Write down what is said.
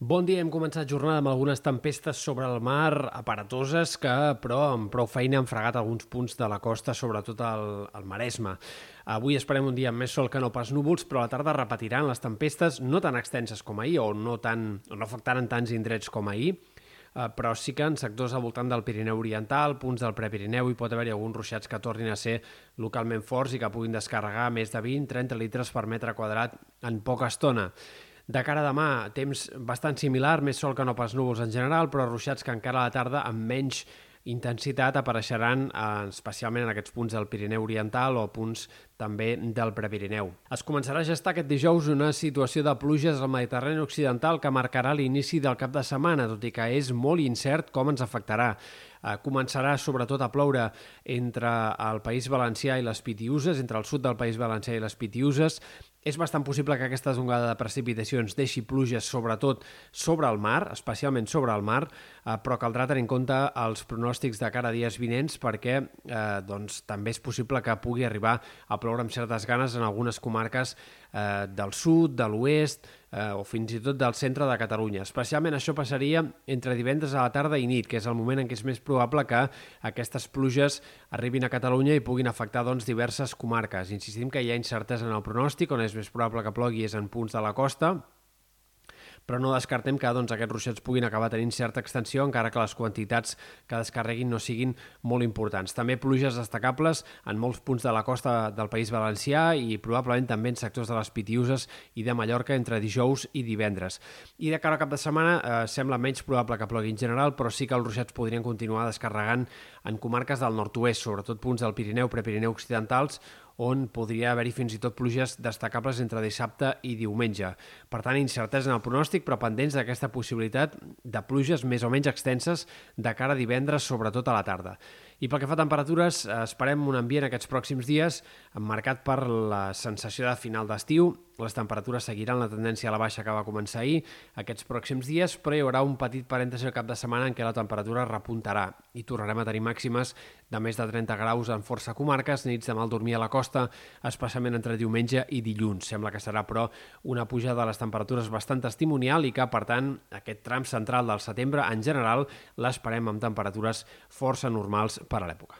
Bon dia, hem començat jornada amb algunes tempestes sobre el mar, aparatoses, que però amb prou feina han fregat alguns punts de la costa, sobretot al, al Maresme. Avui esperem un dia amb més sol que no pas núvols, però a la tarda repetiran les tempestes, no tan extenses com ahir, o no, tan, no afectaran tants indrets com ahir, eh, però sí que en sectors al voltant del Pirineu Oriental, punts del Prepirineu, hi pot haver-hi alguns ruixats que tornin a ser localment forts i que puguin descarregar més de 20-30 litres per metre quadrat en poca estona. De cara a demà, temps bastant similar, més sol que no pas núvols en general, però ruixats que encara a la tarda amb menys intensitat apareixeran eh, especialment en aquests punts del Pirineu Oriental o punts també del Prepirineu. Es començarà a gestar aquest dijous una situació de pluges al Mediterrani Occidental que marcarà l'inici del cap de setmana, tot i que és molt incert com ens afectarà. Eh, començarà sobretot a ploure entre el País Valencià i les Pitiuses, entre el sud del País Valencià i les Pitiuses, és bastant possible que aquesta zongada de precipitacions deixi pluges sobretot sobre el mar, especialment sobre el mar, eh, però caldrà tenir en compte els pronòstics de cara a dies vinents perquè eh, doncs, també és possible que pugui arribar a ploure amb certes ganes en algunes comarques eh, del sud, de l'oest eh, o fins i tot del centre de Catalunya. Especialment això passaria entre divendres a la tarda i nit, que és el moment en què és més probable que aquestes pluges arribin a Catalunya i puguin afectar doncs, diverses comarques. Insistim que hi ha incertesa en el pronòstic, on és més probable que plogui és en punts de la costa, però no descartem que doncs, aquests ruixats puguin acabar tenint certa extensió, encara que les quantitats que descarreguin no siguin molt importants. També pluges destacables en molts punts de la costa del País Valencià i probablement també en sectors de les Pitiuses i de Mallorca entre dijous i divendres. I de cara al cap de setmana eh, sembla menys probable que plogui en general, però sí que els ruixats podrien continuar descarregant en comarques del nord-oest, sobretot punts del Pirineu, Prepirineu occidentals, on podria haver-hi fins i tot pluges destacables entre dissabte i diumenge. Per tant, incertesa en el pronòstic, però pendents d'aquesta possibilitat de pluges més o menys extenses de cara a divendres, sobretot a la tarda. I pel que fa a temperatures, esperem un ambient aquests pròxims dies marcat per la sensació de final d'estiu. Les temperatures seguiran la tendència a la baixa que va començar ahir aquests pròxims dies, però hi haurà un petit parèntesi al cap de setmana en què la temperatura repuntarà i tornarem a tenir màximes de més de 30 graus en força comarques, nits de mal dormir a la costa, especialment entre diumenge i dilluns. Sembla que serà, però, una pujada de les temperatures bastant testimonial i que, per tant, aquest tram central del setembre, en general, l'esperem amb temperatures força normals per a l'època.